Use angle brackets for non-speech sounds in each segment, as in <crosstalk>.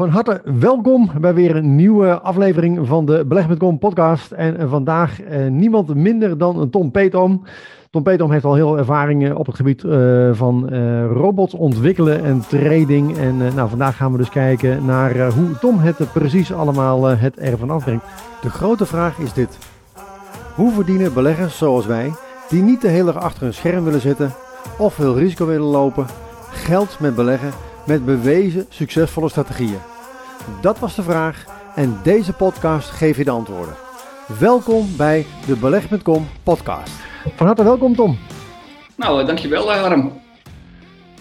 Van harte welkom bij weer een nieuwe aflevering van de Beleg.com podcast. En vandaag eh, niemand minder dan Tom Petom. Tom Petom heeft al heel ervaring eh, op het gebied uh, van uh, robots ontwikkelen en trading. En nou, vandaag gaan we dus kijken naar hoe Tom het precies allemaal het ervan afbrengt. De grote vraag is dit. Hoe verdienen beleggers zoals wij, die niet de hele dag achter een scherm willen zitten of veel risico willen lopen, geld met beleggen met bewezen succesvolle strategieën? Dat was de vraag en deze podcast geeft je de antwoorden. Welkom bij de Beleg.com podcast. Van harte welkom Tom. Nou, dankjewel Harm.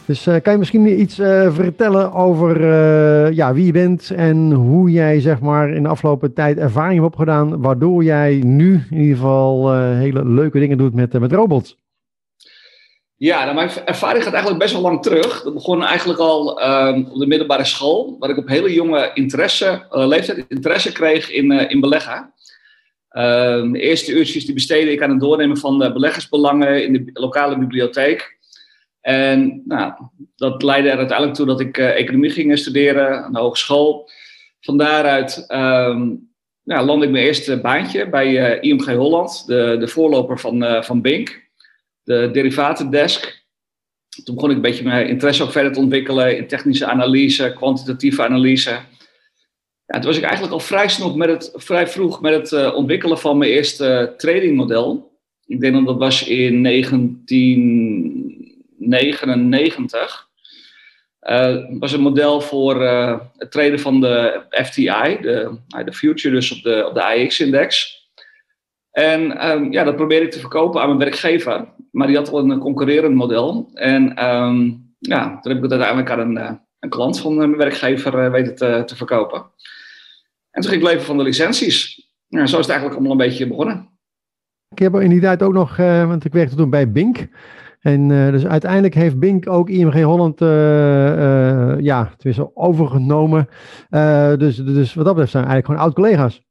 Dus uh, kan je misschien iets uh, vertellen over uh, ja, wie je bent en hoe jij zeg maar, in de afgelopen tijd ervaring hebt opgedaan, waardoor jij nu in ieder geval hele leuke dingen doet met, met robots? Ja, nou, mijn ervaring gaat eigenlijk best wel lang terug. Dat begon eigenlijk al uh, op de middelbare school, waar ik op hele jonge interesse, uh, leeftijd interesse kreeg in, uh, in beleggen. Ehm, de eerste uurtjes die besteedde ik aan het doornemen van de beleggersbelangen in de lokale bibliotheek. En nou, dat leidde er uiteindelijk toe dat ik economie ging studeren aan de hogeschool. Van daaruit nou, landde ik mijn eerste baantje bij IMG Holland, de, de voorloper van, van Bink de derivatendesk. Toen begon ik een beetje mijn interesse ook verder te ontwikkelen in technische analyse, kwantitatieve analyse. Ja, toen was ik eigenlijk al vrij, snel met het, vrij vroeg met het uh, ontwikkelen van mijn eerste tradingmodel. Ik denk dat dat was in 1999. Uh, was een model voor het traden van de FTI, de, de future dus op de, op de AX-index. En um, ja, dat probeerde ik te verkopen aan mijn werkgever. Maar die had al een concurrerend model. En um, ja, toen heb ik het uiteindelijk aan een, uh, een klant van uh, mijn werkgever uh, weten te, te, verkopen. En toen ging ik leven van de licenties. Ja, zo is het eigenlijk allemaal een beetje begonnen. Ik heb in die tijd ook nog, want ik werkte toen bij Bink. En dus uiteindelijk heeft Bink ook IMG Holland ja, overgenomen. dus, dus wat dat betreft zijn eigenlijk gewoon oud-collega's.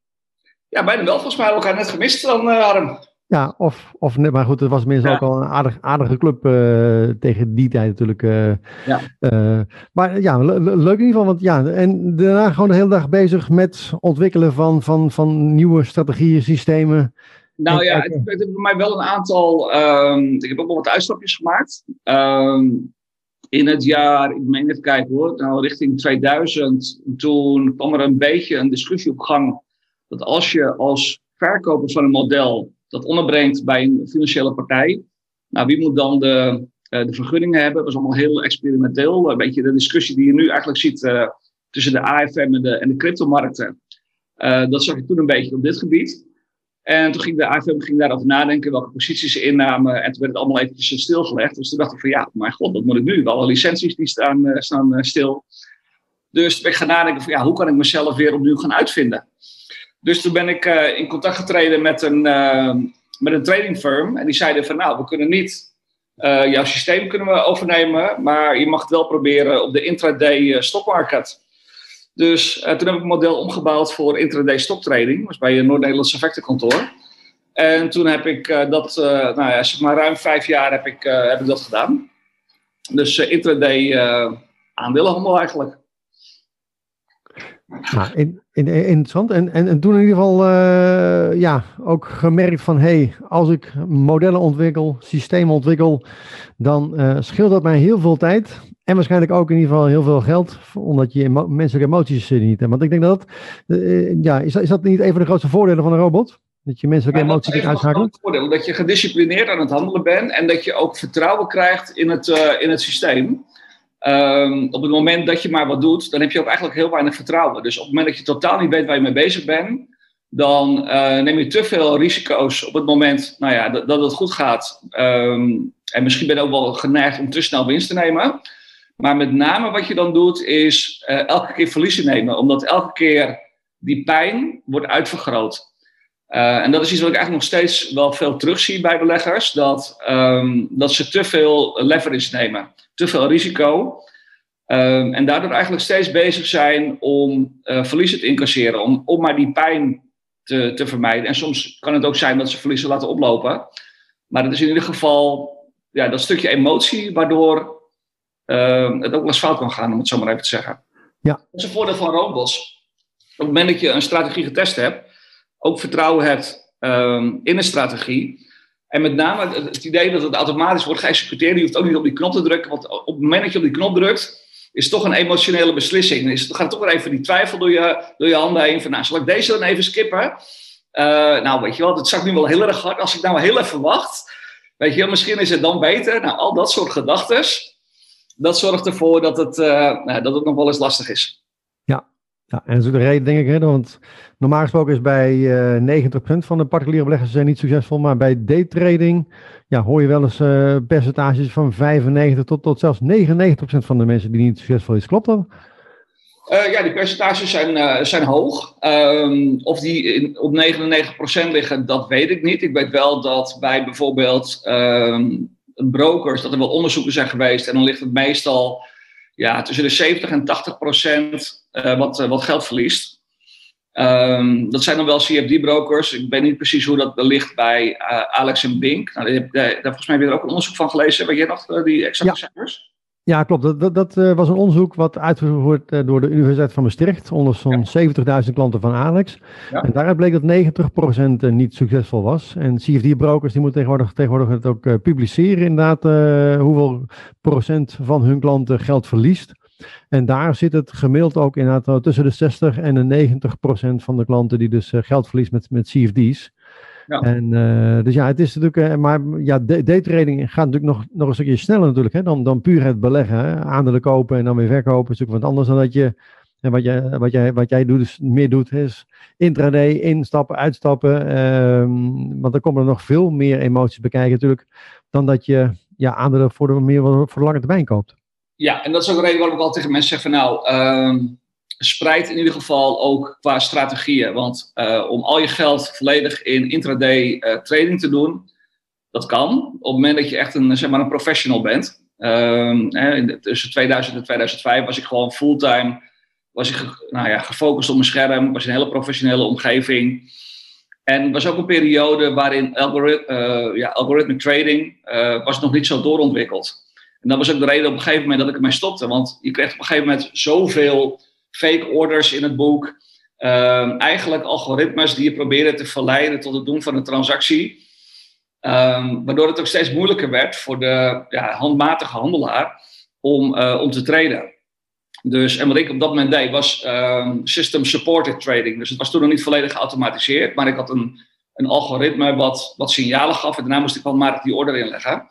Ja, bijna wel. Volgens mij we elkaar net gemist dan, uh, Arm. Ja, of, of maar goed, het was minstens ook al een aardig, aardige club uh, tegen die tijd natuurlijk. Uh, ja. maar ja, le leuk in ieder geval. Want ja, en daarna gewoon de hele dag bezig met ontwikkelen van, van, van nieuwe strategieën, systemen. Nou ja, het, het heeft voor mij wel een aantal. Um, ik heb ook wel wat uitstapjes gemaakt. Um, in het jaar, ik meen even kijken hoor, nou richting 2000, toen kwam er een beetje een discussie op gang dat als je als verkoper van een model dat onderbrengt bij een financiële partij, nou wie moet dan de, uh, de vergunningen hebben? Dat is allemaal heel experimenteel. Een beetje de discussie die je nu eigenlijk ziet uh, tussen de AFM en de, en de cryptomarkten. Uh, dat zag ik toen een beetje op dit gebied. En toen ging de AFM ging daarover nadenken welke posities ze innamen. En toen werd het allemaal eventjes stilgelegd. Dus toen dacht ik van ja, mijn god, wat moet ik nu? Alle licenties die staan, staan stil. Dus toen ben ik gaan nadenken van ja, hoe kan ik mezelf weer opnieuw gaan uitvinden? Dus toen ben ik uh, in contact getreden met een, uh, met een trading firm. En die zeiden van nou, we kunnen niet uh, jouw systeem kunnen we overnemen. Maar je mag het wel proberen op de intraday stockmarket. Dus toen heb ik een model omgebouwd voor intraday stocktrading. Was bij een Noord-Nederlands effectenkantoor. En toen heb ik dat, nou ja, zeg maar ruim vijf jaar heb ik, heb ik dat gedaan. Dus intraday aandelenhandel eigenlijk. Nou, in, in, interessant. En, en, en toen in ieder geval uh, ja, ook gemerkt van hey, als ik modellen ontwikkel, systemen ontwikkel, dan uh, scheelt dat mij heel veel tijd. En waarschijnlijk ook in ieder geval heel veel geld, omdat je emo menselijke emoties niet hebt. Want ik denk dat, uh, ja, is, is dat niet een van de grootste voordelen van een robot? Dat je menselijke emoties uitschakelen? voordeel, dat je gedisciplineerd aan het handelen bent en dat je ook vertrouwen krijgt in het, in het systeem. Um, op het moment dat je maar wat doet, dan heb je ook eigenlijk heel weinig vertrouwen. Dus op het moment dat je totaal niet weet waar je mee bezig bent, dan uh, neem je te veel risico's op het moment nou ja, dat, dat het goed gaat. Um, en misschien ben je ook wel geneigd om te snel winst te nemen. Maar met name wat je dan doet, is uh, elke keer verliezen nemen. Omdat elke keer die pijn wordt uitvergroot. Uh, en dat is iets wat ik eigenlijk nog steeds wel veel terugzie bij beleggers. Dat, um, dat ze te veel leverage nemen, te veel risico. Um, en daardoor eigenlijk steeds bezig zijn om uh, verliezen te incasseren. Om, om maar die pijn te, te vermijden. En soms kan het ook zijn dat ze verliezen laten oplopen. Maar het is in ieder geval ja, dat stukje emotie waardoor uh, het ook wel eens fout kan gaan, om het zo maar even te zeggen. Ja. Dat is een voordeel van robots. Op het moment dat je een strategie getest hebt, ook vertrouwen hebt ehm, in een strategie. En met name het, idee dat het automatisch wordt geëxecuteerd. Je hoeft ook niet op die knop te drukken. Want op het moment dat je op die knop drukt, is toch een emotionele beslissing. Is, gaat toch weer even die twijfel door je, door je handen heen. Van, nou, zal ik deze dan even skippen? Uh, nou, weet je wel, het zakt nu wel heel erg hard. Als ik nou heel even wacht, weet je wel, misschien is het dan beter. Nou, al dat soort gedachten, dat zorgt ervoor dat het, uh, nou, dat het nog wel eens lastig is. Ja, en dat is ook de reden, denk ik, hè, want normaal gesproken is bij uh, 90% van de particuliere beleggers zijn niet succesvol, maar bij daytrading ja, hoor je wel eens uh, percentages van 95 tot, tot zelfs 99% van de mensen die niet succesvol is. Klopt dat? Ja, die percentages zijn, zijn hoog. Um, of die in, op 99% liggen, dat weet ik niet. Ik weet wel dat bij bijvoorbeeld um, brokers, dat er wel onderzoeken zijn geweest. En dan ligt het meestal ja, tussen de 70 en 80% uh, wat, wat geld verliest. Um, dat zijn dan wel CFD-brokers. Ik weet niet precies hoe dat ligt bij uh, Alex en Bink. Nou, daar, daar, volgens mij heb je er ook een onderzoek van gelezen. Weet je nog uh, die exacte ja. cijfers? Ja, klopt. Dat, dat, dat uh, was een onderzoek wat uitgevoerd uh, door de Universiteit van Maastricht onder zo'n ja. 70.000 klanten van Alex. Ja. En daaruit bleek dat 90% niet succesvol was. En CFD-brokers die moeten tegenwoordig, tegenwoordig het ook uh, publiceren, inderdaad, hoeveel procent van hun klanten geld verliest. En daar zit het gemiddeld ook inderdaad tussen de 60 en de 90 procent van de klanten die dus geld verliest met, met CFD's. Ja. En, uh, dus ja, het is natuurlijk, uh, maar ja, daytrading gaat natuurlijk nog, nog een stukje sneller natuurlijk, hè, dan, dan puur het beleggen. Hè. Aandelen kopen en dan weer verkopen is natuurlijk wat anders dan dat je, en wat, jij, wat, jij, wat jij doet, dus meer doet, is intraday, instappen, uitstappen. Um, want dan komen er nog veel meer emoties bekijken natuurlijk, dan dat je ja, aandelen voor de, meer voor de lange termijn koopt. Ja, en dat is ook de reden waarom ik altijd tegen mensen zeg van nou, um, spreid in ieder geval ook qua strategieën. Want uh, om al je geld volledig in intraday uh, trading te doen, dat kan. Op het moment dat je echt een, zeg maar een professional bent. Hè, tussen 2000 en 2005 was ik gewoon fulltime was ik nou ja, gefocust op mijn scherm. was een hele professionele omgeving. En was ook een periode waarin algorit uh, ja, algorithmic trading was nog niet zo doorontwikkeld. En dat was ook de reden op een gegeven moment dat ik ermee stopte. Want je kreeg op een gegeven moment zoveel fake orders in het boek. Um, eigenlijk algoritmes die je proberen te verleiden tot het doen van een transactie. Um, waardoor het ook steeds moeilijker werd voor de ja, handmatige handelaar om, uh, om te traden. Dus, en wat ik op dat moment deed was um, system supported trading. Dus het was toen nog niet volledig geautomatiseerd, maar ik had een, een algoritme wat, wat signalen gaf en daarna moest ik handmatig die order inleggen.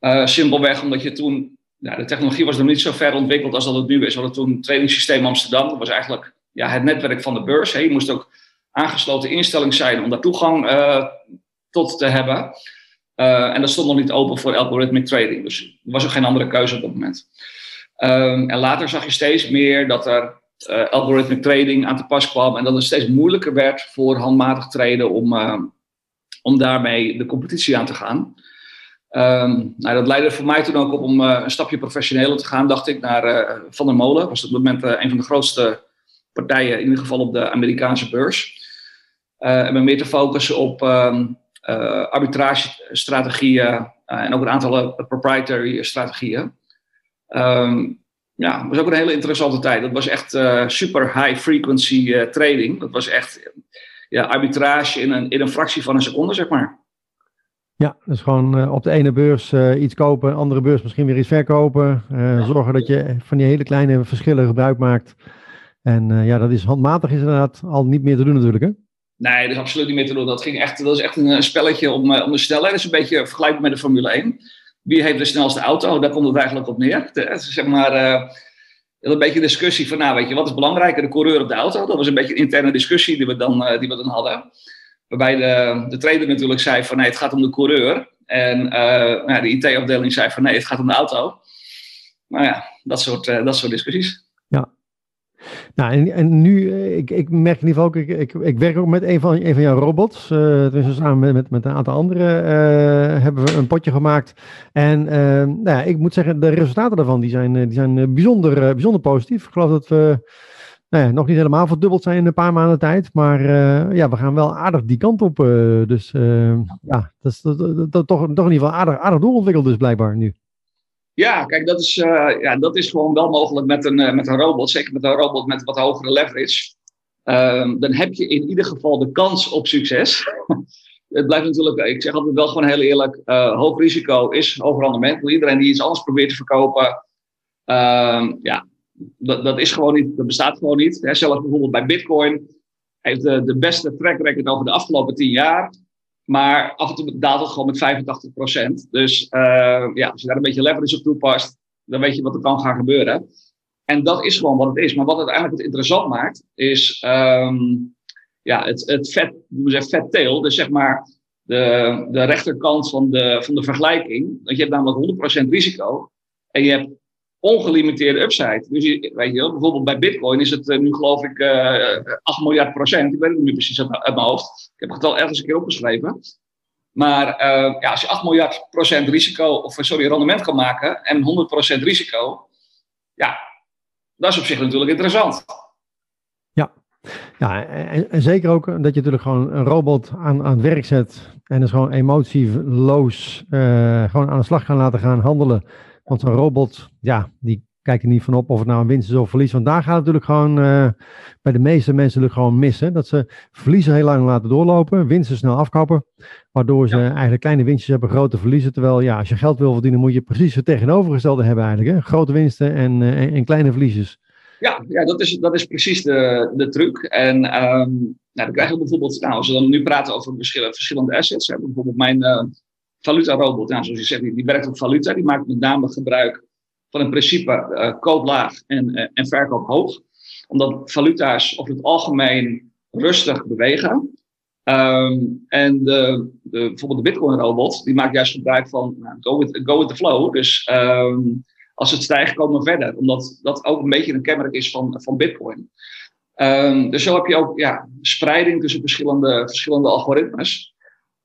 Uh, simpelweg omdat je toen, ja, de technologie was nog niet zo ver ontwikkeld als dat het nu is. We hadden toen het trainingssysteem Amsterdam, dat was eigenlijk ja, het netwerk van de beurs. Hè. Je moest ook aangesloten instelling zijn om daar toegang uh, tot te hebben. Uh, en dat stond nog niet open voor algorithmic trading. Dus er was ook geen andere keuze op dat moment. Um, en later zag je steeds meer dat er uh, algorithmic trading aan te pas kwam. En dat het steeds moeilijker werd voor handmatig traden om, om daarmee de competitie aan te gaan. Um, nou, dat leidde voor mij toen ook op om uh, een stapje professioneler te gaan, dacht ik, naar uh, Van der Molen. Was op dat moment uh, een van de grootste partijen, in ieder geval op de Amerikaanse beurs. en me meer te focussen op um, arbitragestrategieën en ook een aantal proprietary strategieën. Um, ja, dat was ook een hele interessante tijd. Dat was echt super high frequency trading. Dat was echt ja, arbitrage in een, in een fractie van een seconde, zeg maar. Ja, dus gewoon uh, op de ene beurs uh, iets kopen, andere beurs misschien weer iets verkopen. Uh, zorgen dat je van die hele kleine verschillen gebruik maakt. En ja, dat is handmatig is inderdaad al niet meer te doen natuurlijk hè? Nee, dat is absoluut niet meer te doen. Dat, ging echt, dat is echt een spelletje om, om de snelheid. Dat is een beetje vergelijkbaar met de Formule 1. Wie heeft de snelste auto? Daar komt het eigenlijk op neer. De, zeg maar, een beetje een discussie van, nou weet je, wat is belangrijker, de coureur of de auto? Dat was een beetje een interne discussie die we dan, die we dan hadden. Waarbij de, de trader natuurlijk zei van nee, het gaat om de coureur. En uh, nou, de IT-afdeling zei van nee, het gaat om de auto. Nou ja, dat soort, uh, dat soort discussies. Ja. Nou, en, en nu, eh, ik, ik merk in ieder geval, ik, ik, ik werk ook met een van, een van jouw robots. Uh, samen met, met, met een aantal anderen hebben we een potje gemaakt. En nou ja, ik moet zeggen, de resultaten daarvan die zijn, die zijn bijzonder, bijzonder positief. Ik geloof dat we nou ja, nog niet helemaal verdubbeld zijn in een paar maanden tijd. Maar uh, ja, we gaan wel aardig die kant op. Uh, dus uh, ja, dat is toch, toch in ieder geval aardig, aardig doorontwikkeld dus blijkbaar nu. Ja, kijk, dat is, ja, dat is gewoon wel mogelijk met een, met een robot. Zeker met een robot met wat hogere leverage. Uh, dan heb je in ieder geval de kans op succes. <laughs> het blijft natuurlijk, ik zeg altijd wel gewoon heel eerlijk, hoog risico is hoog rendement. Iedereen die iets anders probeert te verkopen, ehm, ja, dat, dat is gewoon niet, dat bestaat gewoon niet. Hè, zelfs bijvoorbeeld bij Bitcoin heeft de, de beste track record over de afgelopen tien jaar. Maar af en toe daalt het gewoon met 85%. Dus uh, ja, als je daar een beetje leverage op toepast, dan weet je wat er kan gaan gebeuren. En dat is gewoon wat het is. Maar wat het eigenlijk het interessant maakt, is um, ja, het, het vet, zeggen vet tail. Dus zeg maar de, de rechterkant van de, van de vergelijking. Dat je hebt namelijk 100% risico. En je hebt ongelimiteerde upside. Dus weet je bijvoorbeeld bij Bitcoin is het uh, nu geloof ik uh, eh, 8 miljard procent. Ik weet het niet precies uit, uit, mijn hoofd. Ik heb het al ergens een keer opgeschreven. Maar uh, ja, als je 8 miljard procent risico, of sorry, rendement kan maken en 100% risico, ja, dat is op zich natuurlijk interessant. Ja, ja en, zeker ook dat je natuurlijk gewoon een robot aan, aan het werk zet en dus gewoon emotieloos gewoon aan de slag gaan laten gaan handelen want een robot, ja, die kijkt er niet van op of het nou een winst is of verlies. Want daar gaat het natuurlijk gewoon uh, bij de meeste mensen natuurlijk gewoon missen. Dat ze verliezen heel lang laten doorlopen, winsten snel afkappen. Waardoor ze eigenlijk kleine winstjes hebben, grote verliezen. Terwijl ja, als je geld wil verdienen, moet je precies het tegenovergestelde hebben eigenlijk. Hè? Grote winsten en, uh, en, kleine verliezers. Ja, ja dat, is, dat is precies de, de truc. En um, nou, dan krijgen we bijvoorbeeld, nou, als we dan nu praten over verschillende, verschillende assets. Hè, bijvoorbeeld mijn, uh, valuta-robot, ja, zoals je zegt, die, werkt op valuta. Die maakt met name gebruik van een principe uh, koop laag en, uh, en verkoop hoog. Omdat valuta's over het algemeen rustig bewegen. Um, en de, de, bijvoorbeeld de Bitcoin-robot, die maakt juist gebruik van nou, go, with, go with the flow. Dus um, als het stijgt, komen we verder. Omdat dat ook een beetje een kenmerk is van, van Bitcoin. Um, dus zo heb je ook ja, spreiding tussen verschillende, verschillende algoritmes.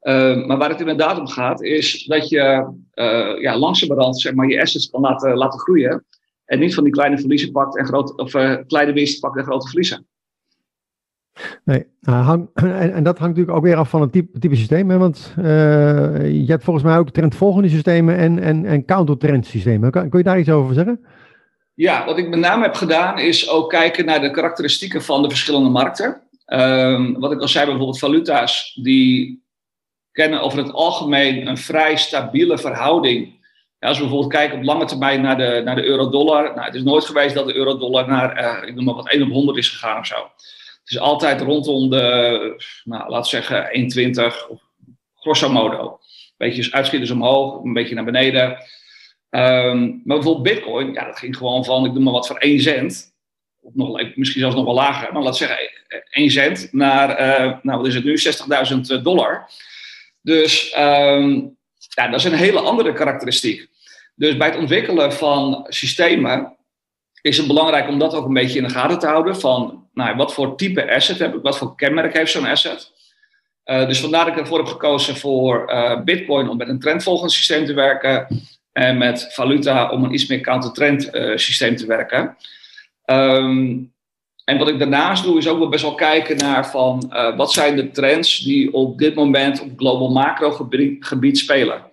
Uh, maar waar het inderdaad om gaat, is dat je uh, ja, langzamerhand zeg maar, je assets kan laten, laten groeien. En niet van die kleine verliezen pakt en grote, of uh, kleine winsten pakt en grote verliezen. Nee, hang, <clears throat> en, en, dat hangt natuurlijk ook weer af van het type, type systeem. Hè? Want je hebt volgens mij ook trendvolgende systemen en, en, en countertrend systemen. Kun, kun je daar iets over zeggen? Ja, wat ik met name heb gedaan is ook kijken naar de karakteristieken van de verschillende markten. Um, wat ik al zei, bijvoorbeeld valuta's die kennen over het algemeen een vrij stabiele verhouding. Ja, als we bijvoorbeeld kijken op lange termijn naar de, naar de euro-dollar. Nou, het is nooit geweest dat de euro-dollar naar, uh, ik noem maar wat, 1 op 100 is gegaan of zo. Het is altijd rondom de, nou, laten zeggen, 1,20 of grosso modo. Beetje uitschieters omhoog, een beetje naar beneden. Um, maar bijvoorbeeld Bitcoin, ja, dat ging gewoon van, ik noem maar wat, van 1 cent. Of nog, misschien zelfs nog wel lager, maar laten zeggen 1 cent naar, uh, nou wat is het nu, 60.000 dollar. Dus um, ja, dat is een hele andere karakteristiek. Dus bij het ontwikkelen van systemen is het belangrijk om dat ook een beetje in de gaten te houden. Van nou, wat voor type asset heb ik, wat voor kenmerk heeft zo'n asset. Uh, dus vandaar dat ik ervoor heb gekozen voor uh, Bitcoin om met een trendvolgend systeem te werken. En met valuta om een iets meer counter-trend uh, systeem te werken. Um, en wat ik daarnaast doe, is ook wel best wel kijken naar van uh, wat zijn de trends die op dit moment op global macro gebied, spelen.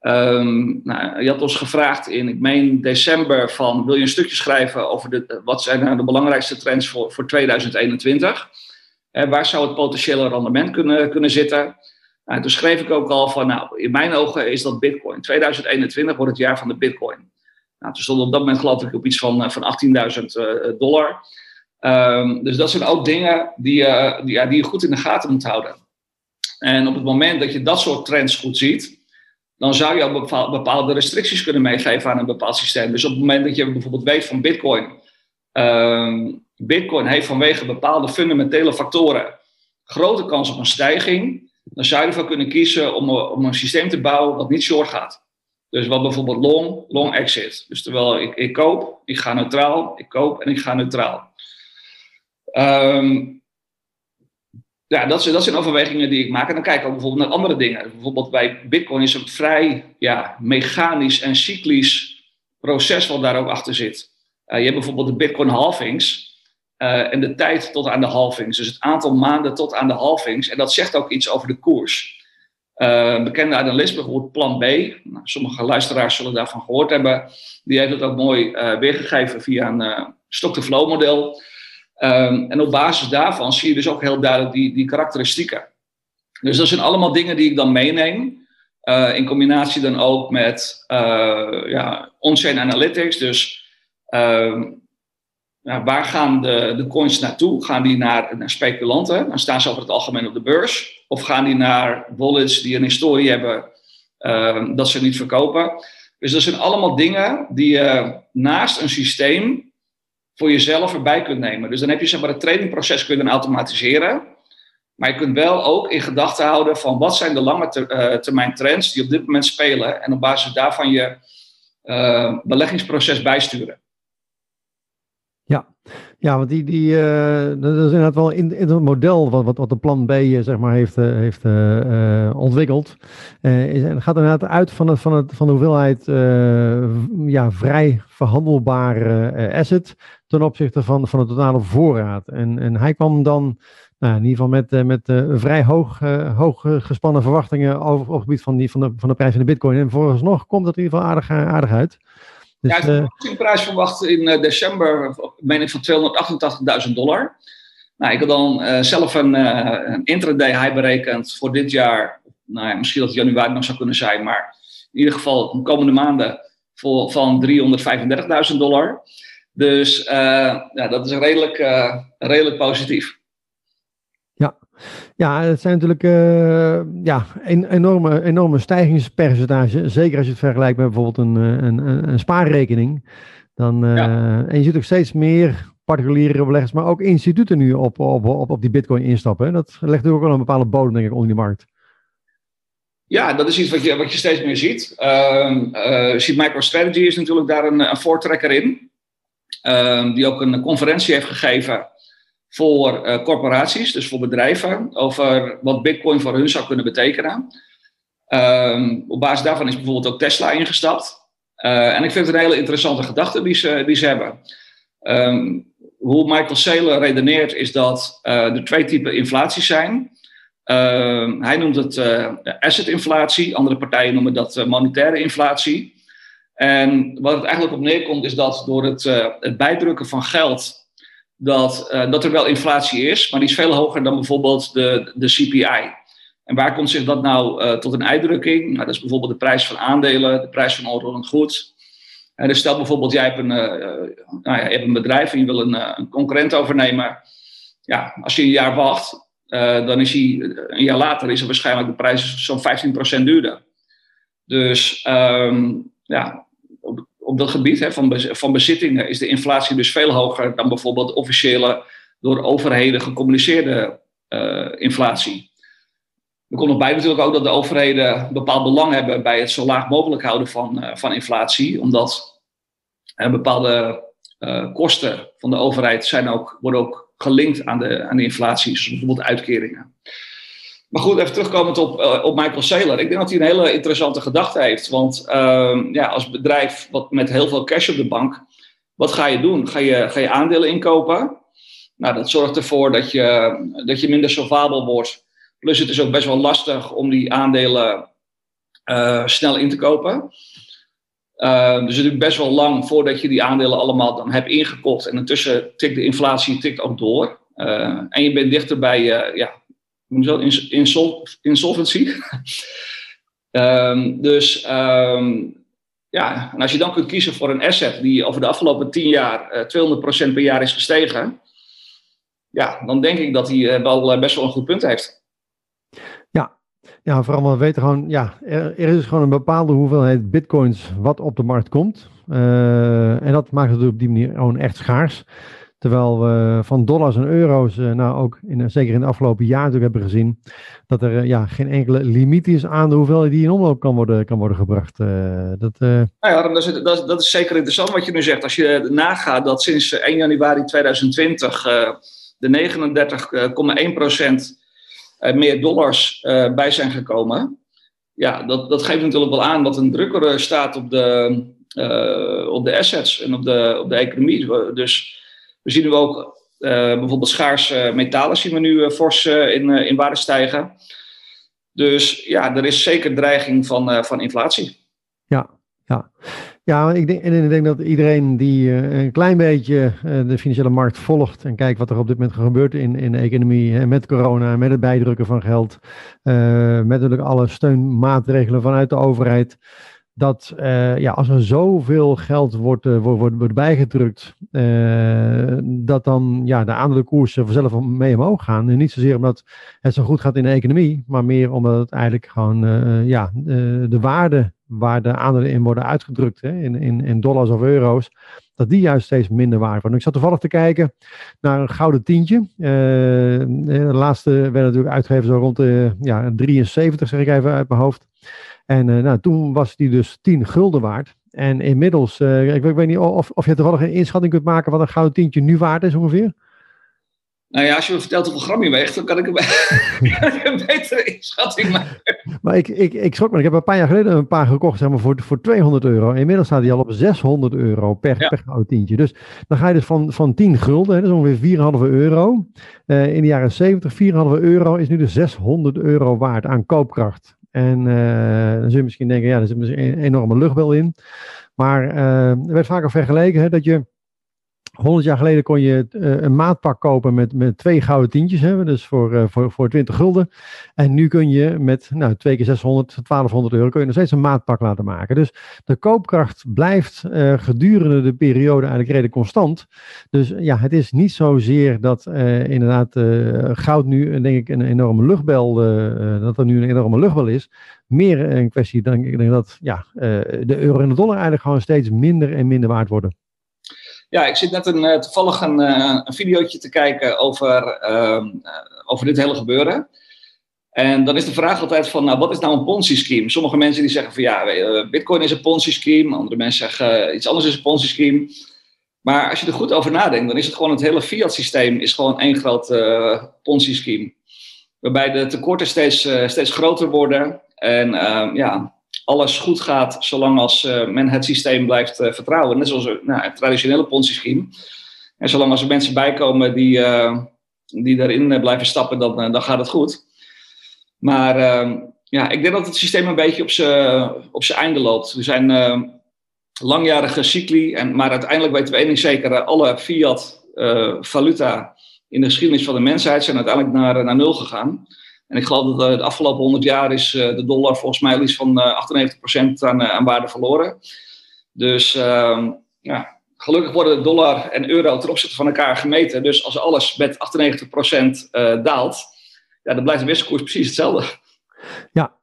Um, nou, je had ons gevraagd in, ik meen december, van wil je een stukje schrijven over de, wat zijn nou de belangrijkste trends voor, voor 2021? En waar zou het potentiële rendement kunnen, kunnen zitten? Nou, toen schreef ik ook al van, nou, in mijn ogen is dat Bitcoin. 2021 wordt het jaar van de Bitcoin. Nou, toen stond op dat moment geloof ik op iets van, van 18.000 uh, dollar. Um, dus dat zijn ook dingen die, uh, die, ja, die je goed in de gaten moet houden. En op het moment dat je dat soort trends goed ziet, dan zou je ook bepaalde restricties kunnen meegeven aan een bepaald systeem. Dus op het moment dat je bijvoorbeeld weet van Bitcoin, um, Bitcoin heeft vanwege bepaalde fundamentele factoren grote kans op een stijging, dan zou je ervoor kunnen kiezen om, om een systeem te bouwen wat niet short gaat. Dus wat bijvoorbeeld long, long exit. Dus terwijl ik, ik koop, ik ga neutraal, ik koop en ik ga neutraal. Um, ja, dat, dat zijn overwegingen die ik maak. En dan kijk ik ook bijvoorbeeld naar andere dingen. Bijvoorbeeld bij Bitcoin is een vrij ja, mechanisch en cyclisch proces wat daar ook achter zit. Uh, je hebt bijvoorbeeld de Bitcoin halvings. Uh, en de tijd tot aan de halvings. Dus het aantal maanden tot aan de halvings. En dat zegt ook iets over de koers. Uh, bekende analist, bijvoorbeeld Plan B. Nou, sommige luisteraars zullen daarvan gehoord hebben. Die heeft het ook mooi weergegeven via een stock-to-flow model. Um, en op basis daarvan zie je dus ook heel duidelijk die, die karakteristieken. Dus dat zijn allemaal dingen die ik dan meeneem. in combinatie dan ook met ja, on-chain analytics. Dus ehm, nou, waar gaan de, de coins naartoe? Gaan die naar, naar speculanten? Dan staan ze over het algemeen op de beurs. Of gaan die naar wallets die een historie hebben uh, dat ze niet verkopen? Dus dat zijn allemaal dingen die je naast een systeem voor jezelf erbij kunt nemen. Dus dan heb je zeg maar, het tradingproces kun je dan automatiseren. Maar je kunt wel ook in gedachten houden van wat zijn de lange uh, termijn trends die op dit moment spelen. En op basis daarvan je uh, beleggingsproces bijsturen. Ja, ja want die, die, uh, dat is inderdaad wel in, in het model wat, wat, wat de plan B uh, zeg maar heeft, uh, heeft ontwikkeld. Is, het gaat inderdaad uit van, het, van, het, van de hoeveelheid ja, vrij verhandelbare asset ten opzichte van, van de totale voorraad. En, en hij kwam dan nou, in ieder geval met, met vrij hoog, hoog gespannen verwachtingen over, het gebied van, die, van, de, van de prijs van de bitcoin. En vooralsnog komt dat in ieder geval aardig, aardig uit. Dus, ja, de marketingprijs verwacht in uh, december, meen ik, van 288.000 dollar. Nou, ik heb dan uh, zelf een, uh, een intraday high berekend voor dit jaar. Nou ja, misschien dat het januari nog zou kunnen zijn, maar in ieder geval de komende maanden voor, van 335.000 dollar. Dus ja, dat is redelijk, redelijk positief. Ja, het zijn natuurlijk uh, ja, een enorme, enorme stijgingspercentage. Zeker als je het vergelijkt met bijvoorbeeld een, eh, een, een spaarrekening. Dan, uh, ja. En je ziet ook steeds meer particuliere beleggers, maar ook instituten nu op, op, op, op die bitcoin instappen. Dat legt natuurlijk ook wel een bepaalde bodem, denk ik, onder die markt. Ja, dat is iets wat je, wat je steeds meer ziet. Uh, ziet MicroStrategy is natuurlijk daar een, een voortrekker in. Uh, die ook een conferentie heeft gegeven voor uh, corporaties, dus voor bedrijven, over wat Bitcoin voor hun zou kunnen betekenen. Um, op basis daarvan is bijvoorbeeld ook Tesla ingestapt. Uh, en ik vind het een hele interessante gedachte die ze, die ze hebben. Um, hoe Michael Saylor redeneert is dat uh, er twee typen inflatie zijn. Uh, hij noemt het asset-inflatie, andere partijen noemen dat monetaire inflatie. En wat het eigenlijk op neerkomt is dat door het, het bijdrukken van geld dat, uh, dat er wel inflatie is, maar die is veel hoger dan bijvoorbeeld de, de CPI. En waar komt zich dat nou uh, tot een uitdrukking? Nou, dat is bijvoorbeeld de prijs van aandelen, de prijs van onroerend goed. En dus stel bijvoorbeeld, jij hebt een, nou ja, je hebt een bedrijf en je wil een, een concurrent overnemen. Ja, als je een jaar wacht, dan is hij een jaar later is er waarschijnlijk de prijs zo'n 15% duurder. Dus um, ja, op dat gebied hè, van, van bezittingen is de inflatie dus veel hoger dan bijvoorbeeld officiële, door overheden gecommuniceerde uh, inflatie. Er komt nog bij natuurlijk ook dat de overheden een bepaald belang hebben bij het zo laag mogelijk houden van, uh, van inflatie, omdat uh, bepaalde kosten van de overheid zijn ook, worden ook gelinkt aan de, aan de inflatie, zoals bijvoorbeeld uitkeringen. Maar goed, even terugkomend op, uh, op Michael Saylor. Ik denk dat hij een hele interessante gedachte heeft. Want uh, ja, als bedrijf wat met heel veel cash op de bank, wat ga je doen? Ga je, ga je aandelen inkopen? Nou, dat zorgt ervoor dat je, dat je minder solvabel wordt. Plus het is ook best wel lastig om die aandelen uh, snel in te kopen. Uh, dus het duurt best wel lang voordat je die aandelen allemaal dan hebt ingekocht. En intussen tikt de inflatie tikt ook door. Uh, en je bent dichter bij ja, insol insolvency. um, <laughs> dus um, ja, en als je dan kunt kiezen voor een asset die over de afgelopen 10 jaar uh, eh, 200% per jaar is gestegen, ja, dan denk ik dat hij uh, wel uh, best wel een goed punt heeft. Ja, ja vooral we weten gewoon, ja, er, er, is gewoon een bepaalde hoeveelheid bitcoins wat op de markt komt. en dat maakt het op die manier gewoon echt schaars. Terwijl we van dollars en euro's, uh, nou ook in, zeker in de afgelopen jaar natuurlijk hebben gezien, dat er uh, ja, geen enkele limiet is aan de hoeveelheid die in omloop kan worden, kan worden gebracht. Uh, dat, nou ja, dat is, dat, is zeker interessant wat je nu zegt. Als je nagaat dat sinds 1 januari 2020 de 39,1% meer dollars bij zijn gekomen. Ja, dat, dat geeft natuurlijk wel aan dat een drukker staat op de, op de assets en op de, op de economie. Dus we zien nu ook uh, bijvoorbeeld schaarse metalen zien we nu uh, fors uh, in, in waarde stijgen. Dus ja, er is zeker dreiging van, van inflatie. Ja, ja. Ja, ik denk, en ik denk dat iedereen die een klein beetje de financiële markt volgt en kijkt wat er op dit moment gebeurt in, in de economie, met corona, met het bijdrukken van geld, met natuurlijk alle steunmaatregelen vanuit de overheid, dat uh, ja, als er zoveel geld wordt, uh, wordt, wordt bijgedrukt, uh, dat dan ja, de aandelenkoersen vanzelf mee omhoog gaan. Niet zozeer omdat het zo goed gaat in de economie, maar meer omdat het eigenlijk gewoon ja, de waarde waar de aandelen in worden uitgedrukt, hè, in, in, in dollars of euro's, dat die juist steeds minder waard worden. Ik zat toevallig te kijken naar een gouden tientje. de laatste werd natuurlijk uitgegeven zo rond de ja, 73, zeg ik even uit mijn hoofd. En uh, nou, toen was die dus 10 gulden waard. En inmiddels, ik, ik, weet niet of, of je toevallig een inschatting kunt maken wat een gouden tientje nu waard is ongeveer. Nou ja, als je me vertelt hoeveel gram je weegt, dan kan ik een, <laughs> <laughs> een betere inschatting maken. Maar ik, ik, ik schrok me. Ik heb een paar jaar geleden een paar gekocht zeg maar, voor, voor 200 euro. Inmiddels staat die al op 600 euro per, per gouden tientje. Dus dan ga je dus van, van 10 gulden, hè, dat is ongeveer 4,5 euro. Uh, in de jaren 70, 4,5 euro is nu de 600 euro waard aan koopkracht. En uh, dan zul je misschien denken, ja, er zit een enorme luchtbel in. Maar uh, er werd vaker vergeleken hè, dat je 100 jaar geleden kon je uh, een maatpak kopen met, met twee gouden tientjes, hè, dus voor, uh, voor, voor 20 gulden. En nu kun je met nou, twee keer 600, 1200 euro, kun je nog steeds een maatpak laten maken. Dus de koopkracht blijft uh, gedurende de periode eigenlijk redelijk constant. Dus ja, het is niet zozeer dat inderdaad goud nu, denk ik, een enorme luchtbel, dat er nu een enorme luchtbel is. Meer een kwestie, denk ik, dat ja, de euro en de dollar eigenlijk gewoon steeds minder en minder waard worden. Ja, ik zit net een, uh, toevallig een, uh, een videootje te kijken over, uh, over dit hele gebeuren. En dan is de vraag altijd van, nou, wat is nou een Ponzi-scheme? Sommige mensen die zeggen van, ja, bitcoin is een Ponzi-scheme. Andere mensen zeggen, iets anders is een Ponzi-scheme. Maar als je er goed over nadenkt, dan is het gewoon het hele fiat-systeem is gewoon één groot Ponzi-scheme. Waarbij de tekorten steeds, steeds groter worden. En ehm, ja, alles goed gaat zolang als uh, men het systeem blijft uh, vertrouwen. Net zoals nou, traditionele Ponzi-scheme. En zolang als er mensen bijkomen die, die daarin blijven stappen, dan, dan gaat het goed. Maar ehm, ja, ik denk dat het systeem een beetje op zijn op einde loopt. Er zijn langjarige cycli, en, maar uiteindelijk weten we één ding zeker. Alle fiat-valuta in de geschiedenis van de mensheid zijn uiteindelijk naar, naar nul gegaan. En ik geloof dat uh, de afgelopen 100 jaar is uh, de dollar volgens mij iets van uh, 98% aan, aan waarde verloren. Dus ehm, ja, gelukkig worden de dollar en euro ten opzichte van elkaar gemeten. Dus als alles met 98% daalt, ja, dan blijft de wisselkoers precies hetzelfde. Ja,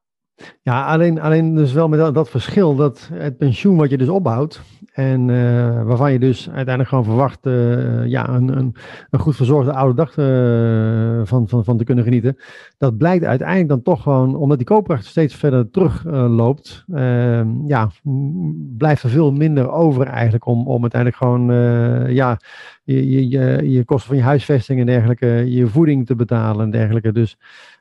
ja, alleen, alleen dus wel met dat, verschil dat het pensioen wat je dus opbouwt en uh, waarvan je dus uiteindelijk gewoon verwacht uh, ja, een, een, een, goed verzorgde oude dag uh, van, van, van te kunnen genieten. Dat blijkt uiteindelijk dan toch gewoon, omdat die koopkracht steeds verder terugloopt, ehm, ja, blijft er veel minder over eigenlijk om, om uiteindelijk gewoon ja, je, je, je, je kosten van je huisvesting en dergelijke, je voeding te betalen en dergelijke. Dus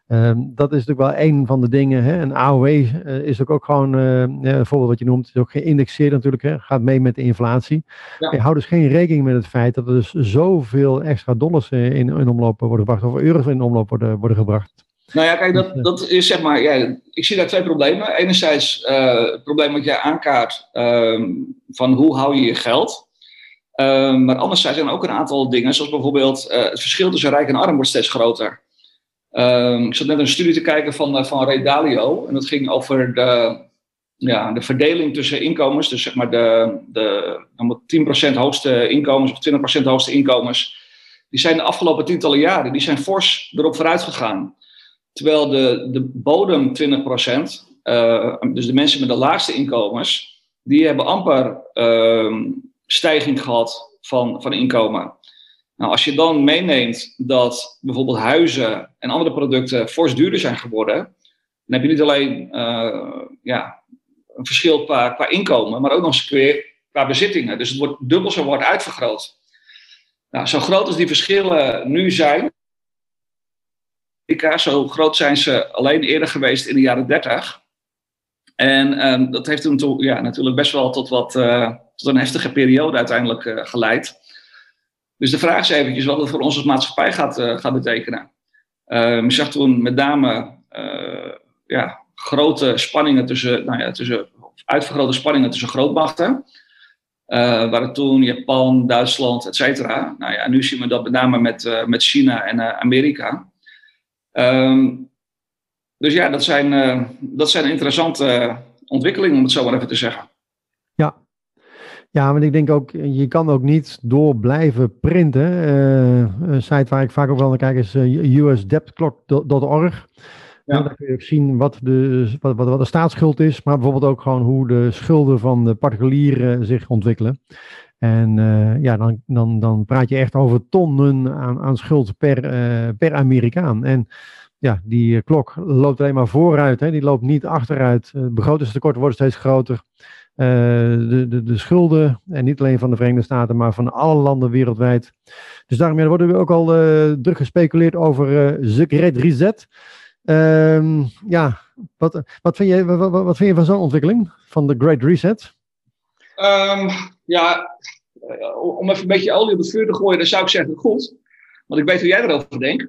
Um, dat is natuurlijk wel een van de dingen. Hè. En AOW uh, eh, is ook, ook gewoon, uh, een voorbeeld wat je noemt, is ook geïndexeerd natuurlijk. Hè. Gaat mee met de inflatie. Ja. Je houdt dus geen rekening met het feit dat er dus zoveel extra dollars in, in omloop worden gebracht, of euro's in omloop worden, worden gebracht. Nou ja, kijk, dat, dat is zeg maar, ja, ik zie daar twee problemen. Enerzijds uh, het probleem wat jij aankaart um, van hoe hou je je geld. Um, maar anderzijds zijn er ook een aantal dingen, zoals bijvoorbeeld het verschil tussen rijk en arm wordt steeds groter. Um, ik zat net een studie te kijken van, uh, van Ray Dalio. En dat ging over de, ja, de verdeling tussen inkomens. Dus zeg maar de, de 10% hoogste inkomens of 20% hoogste inkomens. Die zijn de afgelopen tientallen jaren die zijn fors erop vooruit gegaan. Terwijl de, de bodem 20%, uh, dus de mensen met de laagste inkomens, die hebben amper uh, stijging gehad van, van inkomen. Nou, als je dan meeneemt dat bijvoorbeeld huizen en andere producten fors duurder zijn geworden, dan heb je niet alleen uh, ja, een verschil qua, inkomen, maar ook nog eens qua bezittingen. Dus het wordt dubbel zo wordt uitvergroot. Nou, zo groot als die verschillen nu zijn, zo groot zijn ze alleen eerder geweest in de jaren 30. En um, dat heeft toen to, ja, natuurlijk best wel tot, wat, uh, tot een heftige periode uiteindelijk uh, geleid. Dus de vraag is eventjes wat het voor ons als maatschappij gaat, uh, gaat betekenen. Uh, ik zag toen met name uh, ja, grote spanningen tussen, nou ja, tussen uitvergrote spanningen tussen grootmachten. Uh, waren toen Japan, Duitsland, et cetera. Nou ja, nu zien we dat met name met, met China en Amerika. Um, dus ja, dat zijn, dat zijn interessante ontwikkelingen, om het zo maar even te zeggen. Ja, maar ik denk ook, je kan ook niet door blijven printen. een site waar ik vaak ook wel naar kijk is usdebtclock.org. Ja. Dan kun je ook zien wat de, wat, wat, de staatsschuld is, maar bijvoorbeeld ook gewoon hoe de schulden van de particulieren zich ontwikkelen. En uh, ja, dan, dan, dan praat je echt over tonnen aan, aan schuld per, uh, per Amerikaan. En ja, die klok loopt alleen maar vooruit, hè? die loopt niet achteruit. Het begrotingstekort wordt steeds groter. Uh, de, de, de schulden, en niet alleen van de Verenigde Staten, maar van alle landen wereldwijd. Dus daarom ja, worden we ook al druk gespeculeerd over de Great Reset. Um, ja, wat, wat, vind je, wat, vind je van zo'n ontwikkeling, van de Great Reset? Um, ja, eh, om even een beetje olie op het vuur te gooien, dan zou ik zeggen goed. Want ik weet hoe jij erover denkt.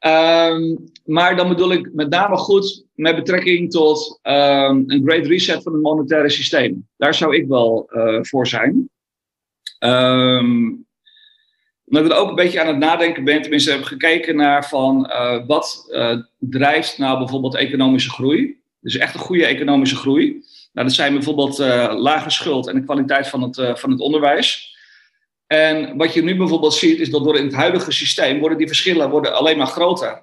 Um, maar dan bedoel ik met name goed met betrekking tot um, een great reset van het monetaire systeem. Daar zou ik wel uh, voor zijn. Um, omdat ik er ook een beetje aan het nadenken ben, tenminste heb gekeken naar van uh, wat uh, drijft nou bijvoorbeeld economische groei. Dus echt een goede economische groei. Nou, dat zijn bijvoorbeeld lage schuld en de kwaliteit van het, van het onderwijs. En wat je nu bijvoorbeeld ziet, is dat door in het huidige systeem worden die verschillen worden alleen maar groter.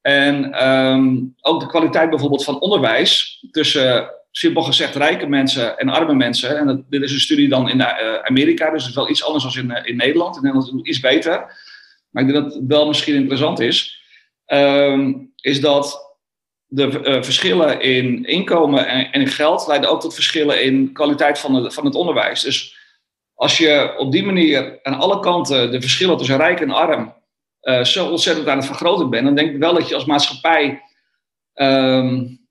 En um, ook de kwaliteit bijvoorbeeld van onderwijs tussen simpel gezegd rijke mensen en arme mensen. En dit is een studie dan in uh, Amerika, dus het is wel iets anders dan in, uh, in Nederland. In Nederland is het iets beter. Maar ik denk dat het wel misschien interessant is. Um, is dat de uh, verschillen in inkomen en, en, in geld leiden ook tot verschillen in kwaliteit van, van het onderwijs. Dus als je op die manier aan alle kanten de verschillen tussen rijk en arm zo ontzettend aan het vergroten bent, dan denk ik wel dat je als maatschappij. Um,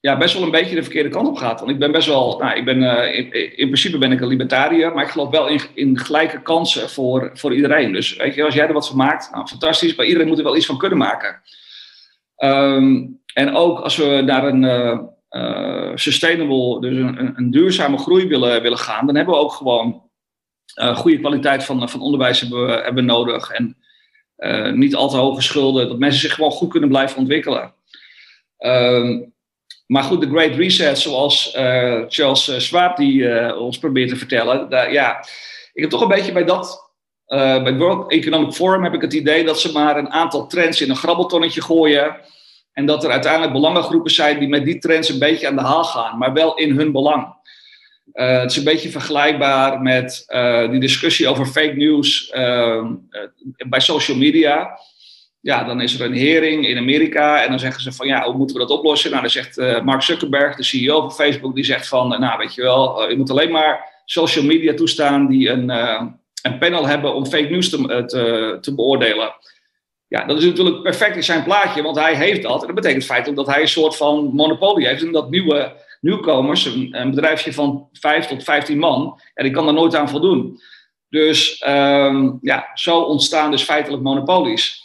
ja, best wel een beetje de verkeerde kant op gaat. Want ik ben best wel, nou, ik ben, uh, in, in, principe ben ik een libertariër, maar ik geloof wel in, gelijke kansen voor, voor iedereen. Dus weet je, als jij er wat van maakt, nou, fantastisch, maar iedereen moet er wel iets van kunnen maken. Um, en ook als we naar een uh, sustainable, dus een, een, duurzame groei willen, willen gaan, dan hebben we ook gewoon goede kwaliteit van, van onderwijs hebben we, hebben nodig. En niet al te hoge schulden, dat mensen zich gewoon goed kunnen blijven ontwikkelen. Um, maar goed, de Great Reset, zoals uh, Charles eh, Schwab die ons probeert te vertellen. Ja, ik heb toch een beetje bij dat, uh, bij World Economic Forum heb ik het idee dat ze maar een aantal trends in een grabbeltonnetje gooien. En dat er uiteindelijk belangengroepen zijn die met die trends een beetje aan de haal gaan, maar wel in hun belang. Het is een beetje vergelijkbaar met die discussie over fake news bij social media ja, dan is er een hering in Amerika en dan zeggen ze van ja, hoe moeten we dat oplossen? Nou, dan zegt Mark Zuckerberg, de CEO van Facebook, die zegt van nou, weet je wel, je moet alleen maar social media toestaan die een, een panel hebben om fake news te, te, te, beoordelen. Ja, dat is natuurlijk perfect in zijn plaatje, want hij heeft dat. En dat betekent feitelijk dat hij een soort van monopolie heeft en dat nieuwe nieuwkomers, een, een bedrijfje van 5 tot 15 man, ja, die kan daar nooit aan voldoen. Dus um, ja, zo ontstaan dus feitelijk monopolies.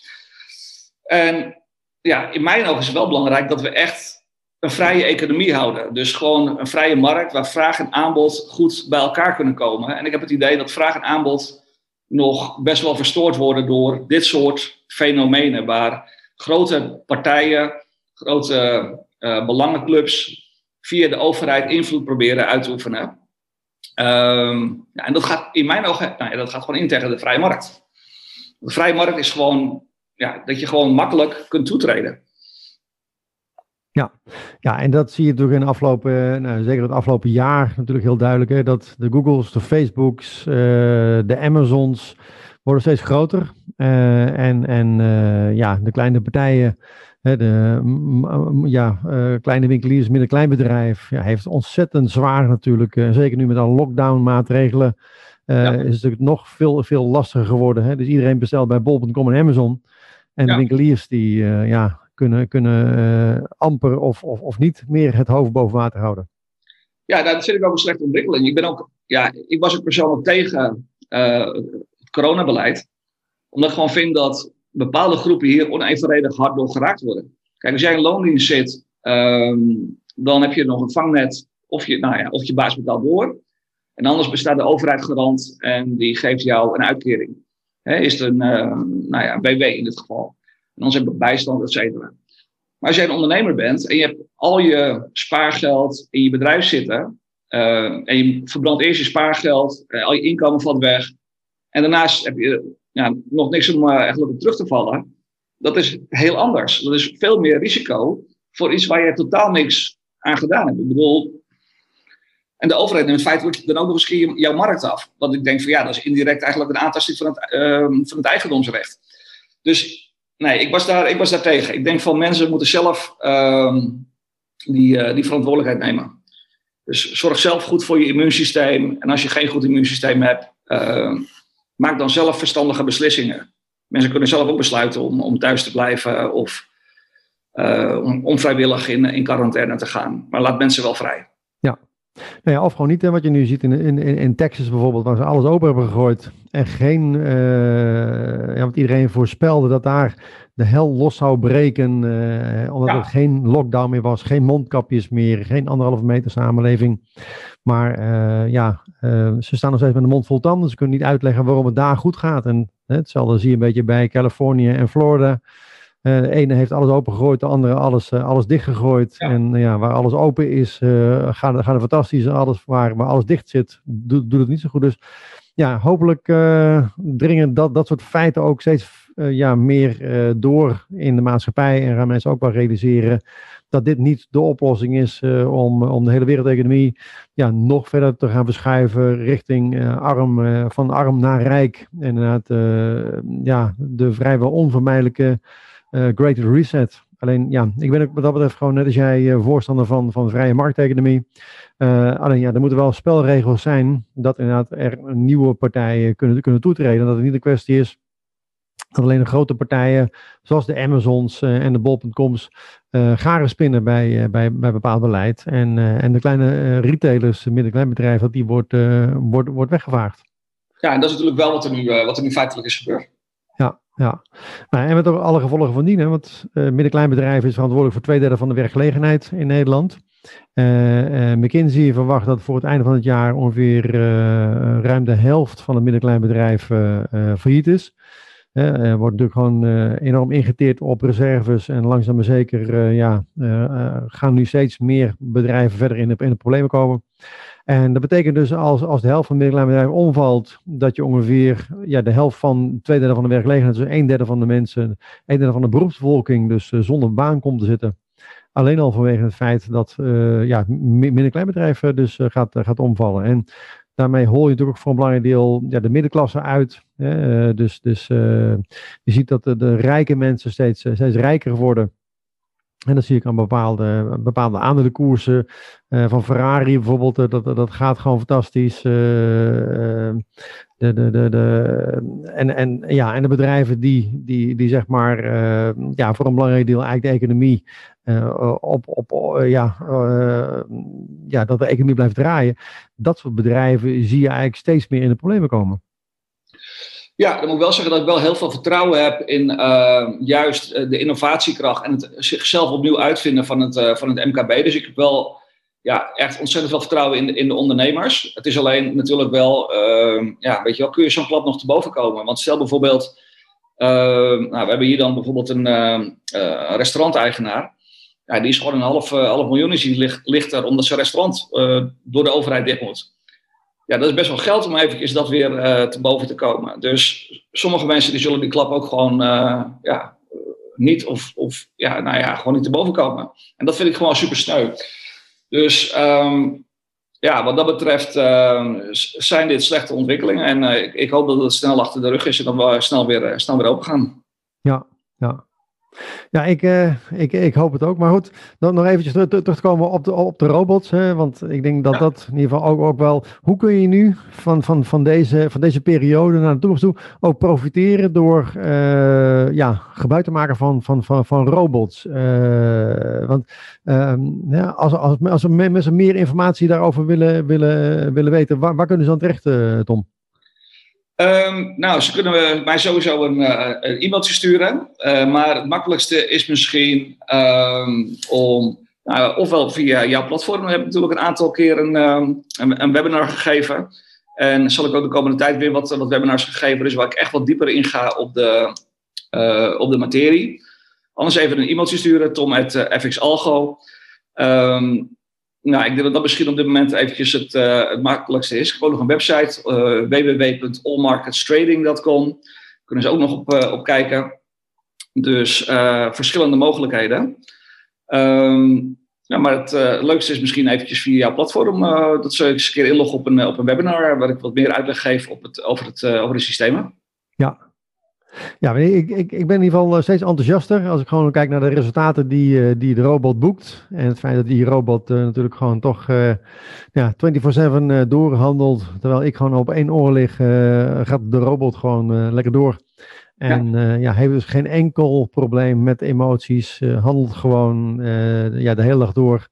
En ja, in mijn ogen is het wel belangrijk dat we echt een vrije economie houden. Dus gewoon een vrije markt waar vraag en aanbod goed bij elkaar kunnen komen. En ik heb het idee dat vraag en aanbod nog best wel verstoord worden door dit soort fenomenen, waar grote partijen, grote uh, belangenclubs via de overheid invloed proberen uit te oefenen. Ja, en dat gaat in mijn ogen nou ja, dat gaat gewoon in tegen de vrije markt. De vrije markt is gewoon ja, dat je gewoon makkelijk kunt toetreden. Ja. ja, en dat zie je natuurlijk in de afgelopen, nou, zeker het afgelopen jaar natuurlijk heel duidelijk. Hè, dat de Googles, de Facebooks, uh, de Amazons worden steeds groter. Uh, en en uh, ja, de kleine partijen, de ja, kleine winkeliers, midden-kleinbedrijf, ja, heeft ontzettend zwaar natuurlijk. zeker nu met alle lockdown maatregelen. Ja. Is het natuurlijk nog veel, veel lastiger geworden. Hè? Dus iedereen bestelt bij bol.com en Amazon. En de winkeliers die ja, kunnen, kunnen amper of, of, of niet meer het hoofd boven water houden. Ja, dat vind ik ook een slechte ontwikkeling. Ik, ben ook, ja, ik was ook persoonlijk tegen het coronabeleid. Omdat ik gewoon vind dat bepaalde groepen hier onevenredig hard door geraakt worden. Kijk, als jij in loondienst zit ehm, dan heb je nog een vangnet of je, nou ja, of je baas betaalt door. En anders bestaat de overheid garant en die geeft jou een uitkering. is het een, uh, nou ja, BW in dit geval. En anders heb je bijstand, et cetera. Maar als jij een ondernemer bent en je hebt al je spaargeld in je bedrijf zitten. Uh, en je verbrandt eerst je spaargeld, uh, al je inkomen valt weg. En daarnaast heb je ja, nog niks om eigenlijk op terug te vallen. Dat is heel anders. Dat is veel meer risico voor iets waar je totaal niks aan gedaan hebt. Ik bedoel, en de overheid neemt feitelijk dan ook nog eens jouw markt af. Want ik denk van ja, dat is indirect eigenlijk een aantasting van het, uh, van het eigendomsrecht. Dus nee, ik was, daar, ik was daar tegen. Ik denk van mensen moeten zelf uh, die, uh, die verantwoordelijkheid nemen. Dus zorg zelf goed voor je immuunsysteem. En als je geen goed immuunsysteem hebt, uh, maak dan zelf verstandige beslissingen. Mensen kunnen zelf ook besluiten om, om thuis te blijven of uh, om onvrijwillig in, in quarantaine te gaan. Maar laat mensen wel vrij. Nou ja, of gewoon niet, hè, wat je nu ziet in, in, in Texas bijvoorbeeld, waar ze alles open hebben gegooid. En geen, uh, ja, want iedereen voorspelde dat daar de hel los zou breken, uh, omdat er geen lockdown meer was, geen mondkapjes meer, geen anderhalve meter samenleving. Maar uh, ja, ze staan nog steeds met de mond vol tanden, ze kunnen niet uitleggen waarom het daar goed gaat. En hetzelfde zie je een beetje bij Californië en Florida. Uh, de ene heeft alles opengegooid, de andere alles, alles dichtgegooid. En uh, ja, waar alles open is, gaat, gaat het fantastisch. Alles, waar, waar alles dicht zit, doet, doet het niet zo goed. Dus ja, hopelijk dringen dat, dat soort feiten ook steeds ja, meer door in de maatschappij. En gaan mensen ook wel realiseren dat dit niet de oplossing is om, om de hele wereldeconomie ja, nog verder te gaan verschuiven richting arm, van arm naar rijk. En inderdaad, ja, de vrijwel onvermijdelijke Great Reset. Alleen ja, ik ben ook wat dat betreft gewoon net als jij voorstander van, van vrije markteconomie. Alleen ja, er moeten wel spelregels zijn dat inderdaad er nieuwe partijen kunnen, kunnen toetreden. Dat het niet een kwestie is dat alleen de grote partijen, zoals de Amazons en de Bol.coms, garen spinnen bij, bij, bij bepaald beleid. En, en de kleine retailers, midden- dat die wordt, wordt, wordt weggevaagd. Ja, en dat is natuurlijk wel wat er nu, wat er nu feitelijk is gebeurd. Ja, ja. Nou, en met alle gevolgen van dien, want uh, middenkleinbedrijf is verantwoordelijk voor twee derde van de werkgelegenheid in Nederland. Uh, uh, McKinsey verwacht dat voor het einde van het jaar ongeveer ruim de helft van het middenkleinbedrijf failliet is. Er wordt natuurlijk gewoon enorm ingeteerd op reserves en langzaam maar zeker ja, gaan nu steeds meer bedrijven verder in de, in problemen komen. En dat betekent dus als, als de helft van het middelklein bedrijf omvalt, dat je ongeveer ja, de helft van, twee derde van de werkgelegenheid, dus een derde van de mensen, een derde van de beroepsbevolking, dus zonder baan komt te zitten. Alleen al vanwege het feit dat uh, ja, middenkleinbedrijven dus gaat, gaat omvallen. En daarmee hol je natuurlijk ook voor een belangrijk deel ja, de middenklasse uit. Hè? dus dus je ziet dat de, rijke mensen steeds, steeds rijker worden. En dat zie ik aan bepaalde, bepaalde aandelenkoersen. Uh, van Ferrari bijvoorbeeld, uh, dat, dat gaat gewoon fantastisch. De, de, de, de, en, en, ja, en de bedrijven die, die, die zeg maar ja, voor een belangrijk deel eigenlijk de economie op, op ja, ja, dat de economie blijft draaien. Dat soort bedrijven zie je eigenlijk steeds meer in de problemen komen. Ja, dan moet ik wel zeggen dat ik wel heel veel vertrouwen heb in uh, juist eh, de innovatiekracht en het zichzelf opnieuw uitvinden van het, uh, van het MKB. Dus ik heb wel ja, echt ontzettend veel vertrouwen in de, in de ondernemers. Het is alleen natuurlijk wel, uh, ja, weet je wel, kun je zo'n klap nog te boven komen? Want stel bijvoorbeeld, nou, we hebben hier dan bijvoorbeeld een restauranteigenaar. Ja, die is gewoon een half, half miljoen is die ligt, ligt er omdat zijn restaurant door de overheid dicht moet ja, dat is best wel geld om even dat weer uh, te boven te komen. Dus sommige mensen die zullen die klap ook gewoon uh, ja, niet of, of ja, nou ja, gewoon niet te boven komen. En dat vind ik gewoon super sneu. Dus um, ja, wat dat betreft uh, zijn dit slechte ontwikkelingen. En ik, ik, hoop dat het snel achter de rug is en dat we snel weer, snel weer open gaan. Ja, ja. Ja, ik, uh, ik, ik hoop het ook. Maar goed, dan nog eventjes terug, terug te komen op de, op de robots. Hè, want ik denk dat dat in ieder geval ook, ook wel... Hoe kun je nu van, van, van, deze, van deze periode naar de toekomst toe ook profiteren door uh, ja, gebruik te maken van, van, van, van robots? Uh, want ehm, ja, als, als, als mensen meer informatie daarover willen, willen, willen weten, waar, waar kunnen ze aan terecht, Tom? Um, nou, ze kunnen mij sowieso een, uh, een e-mailtje sturen. Uh, maar het makkelijkste is misschien um, om Nou, ofwel via jouw platform. We hebben natuurlijk een aantal keer een, een, een, webinar gegeven. En zal ik ook de komende tijd weer wat, wat webinars gegeven. Dus waar ik echt wat dieper inga op de, op de materie. Anders even een e-mailtje sturen, tom.fxalgo. Um, nou, ik denk dat dat misschien op dit moment eventjes het, het makkelijkste is. Gewoon nog een website, uh, www.allmarketstrading.com. Kunnen ze ook nog op, uh, op kijken. Dus verschillende mogelijkheden. Um, ja, maar het leukste is misschien eventjes via jouw platform dat ze eens een keer inloggen op een, op een webinar waar ik wat meer uitleg geef op het, over, het, over de systemen. Ja, ja, ik, ik, ik ben in ieder geval eh, steeds enthousiaster als ik gewoon kijk naar de resultaten die, uh, die de robot boekt. En het feit dat die robot uh, natuurlijk gewoon toch uh, ja, 24-7 doorhandelt. Terwijl ik gewoon op één oor lig, gaat de robot gewoon lekker door. En ja. ja. heeft dus geen enkel probleem met emoties. handelt gewoon ja, de hele dag door.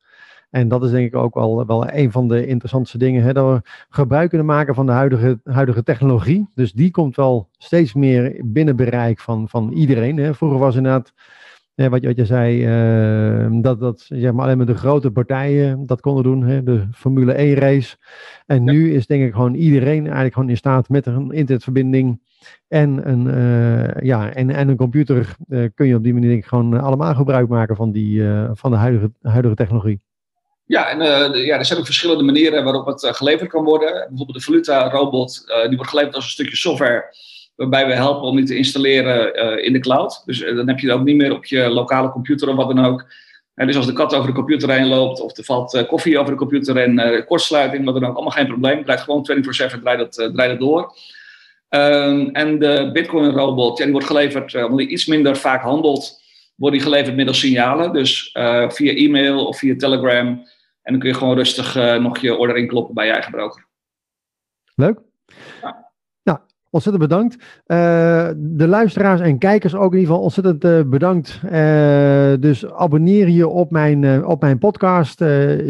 En dat is denk ik ook wel, wel een van de interessantste dingen. Hè, dat we gebruik kunnen maken van de huidige, huidige technologie. Dus die komt wel steeds meer binnen bereik van, van iedereen. Hè. Vroeger was inderdaad, hè, wat, je, wat je zei, uh, dat, dat zeg maar, alleen maar de grote partijen dat konden doen. Hè, de Formule 1 race. En nu is denk ik gewoon iedereen eigenlijk gewoon in staat met een internetverbinding. En een, uh, ja, en, en een computer uh, kun je op die manier denk ik gewoon allemaal gebruik maken van, die, van de huidige, huidige technologie. Ja, en uh, ja, er zijn ook verschillende manieren waarop het uh, geleverd kan worden. Bijvoorbeeld de Valuta-robot, uh, die wordt geleverd als een stukje software, waarbij we helpen om die te installeren in de cloud. Dus dan heb je dat ook niet meer op je lokale computer of wat dan ook. dus als de kat over de computer heen loopt, of er valt koffie over de computer en kortsluiting, wat dan ook, allemaal geen probleem. Het blijft gewoon 24-7, draait dat, draait dat door. Ehm, en de Bitcoin-robot, die wordt geleverd, omdat die iets minder vaak handelt, wordt die geleverd middels signalen. Dus via e-mail of via Telegram en dan kun je gewoon rustig uh, nog je order inkloppen bij je eigen broker. Leuk. Ja. Ontzettend bedankt. Uh, de luisteraars en kijkers ook in ieder geval ontzettend uh, bedankt. dus abonneer je op mijn, op mijn podcast.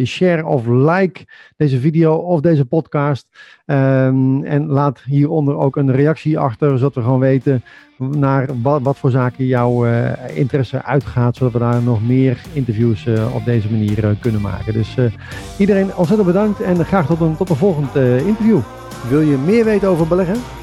share of like deze video of deze podcast. Um, en laat hieronder ook een reactie achter, zodat we gewoon weten naar wat, wat voor zaken jouw interesse uitgaat, zodat we daar nog meer interviews op deze manier kunnen maken. Dus iedereen ontzettend bedankt en graag tot een, tot een volgend interview. Wil je meer weten over beleggen?